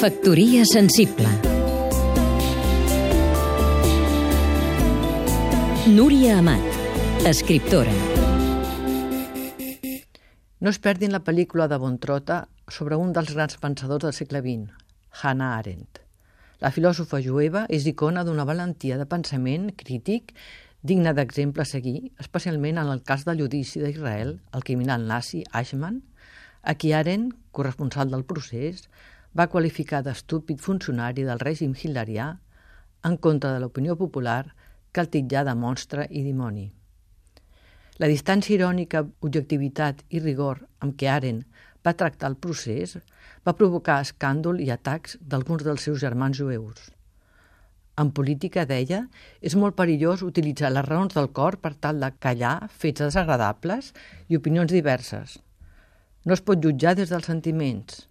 Factoria sensible Núria Amat, escriptora No es perdin la pel·lícula de Bontrota sobre un dels grans pensadors del segle XX, Hannah Arendt. La filòsofa jueva és icona d'una valentia de pensament crític digna d'exemple a seguir, especialment en el cas del judici d'Israel, el criminal nazi Eichmann, a qui Arendt, corresponsal del procés, va qualificar d'estúpid funcionari del règim hitlerià en contra de l'opinió popular que el titjà de monstre i dimoni. La distància irònica, objectivitat i rigor amb què Aren va tractar el procés va provocar escàndol i atacs d'alguns dels seus germans jueus. En política, deia, és molt perillós utilitzar les raons del cor per tal de callar fets desagradables i opinions diverses. No es pot jutjar des dels sentiments,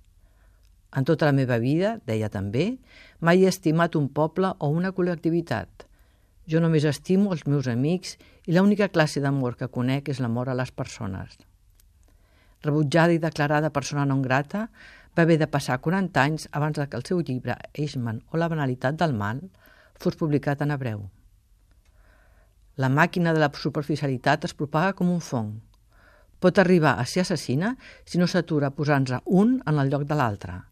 en tota la meva vida, deia també, mai he estimat un poble o una col·lectivitat. Jo només estimo els meus amics i l'única classe d'amor que conec és l'amor a les persones. Rebutjada i declarada persona non grata, va haver de passar 40 anys abans que el seu llibre Eichmann o la banalitat del mal fos publicat en hebreu. La màquina de la superficialitat es propaga com un fong. Pot arribar a ser assassina si no s'atura posant-se un en el lloc de l'altre –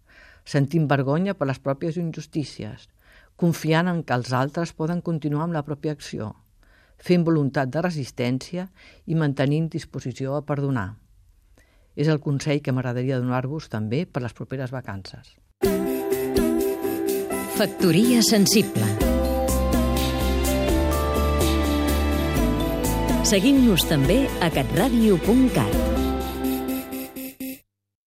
sentint vergonya per les pròpies injustícies, confiant en que els altres poden continuar amb la pròpia acció, fent voluntat de resistència i mantenint disposició a perdonar. És el consell que m'agradaria donar-vos també per les properes vacances. Factoria sensible Seguim-nos també a catradio.cat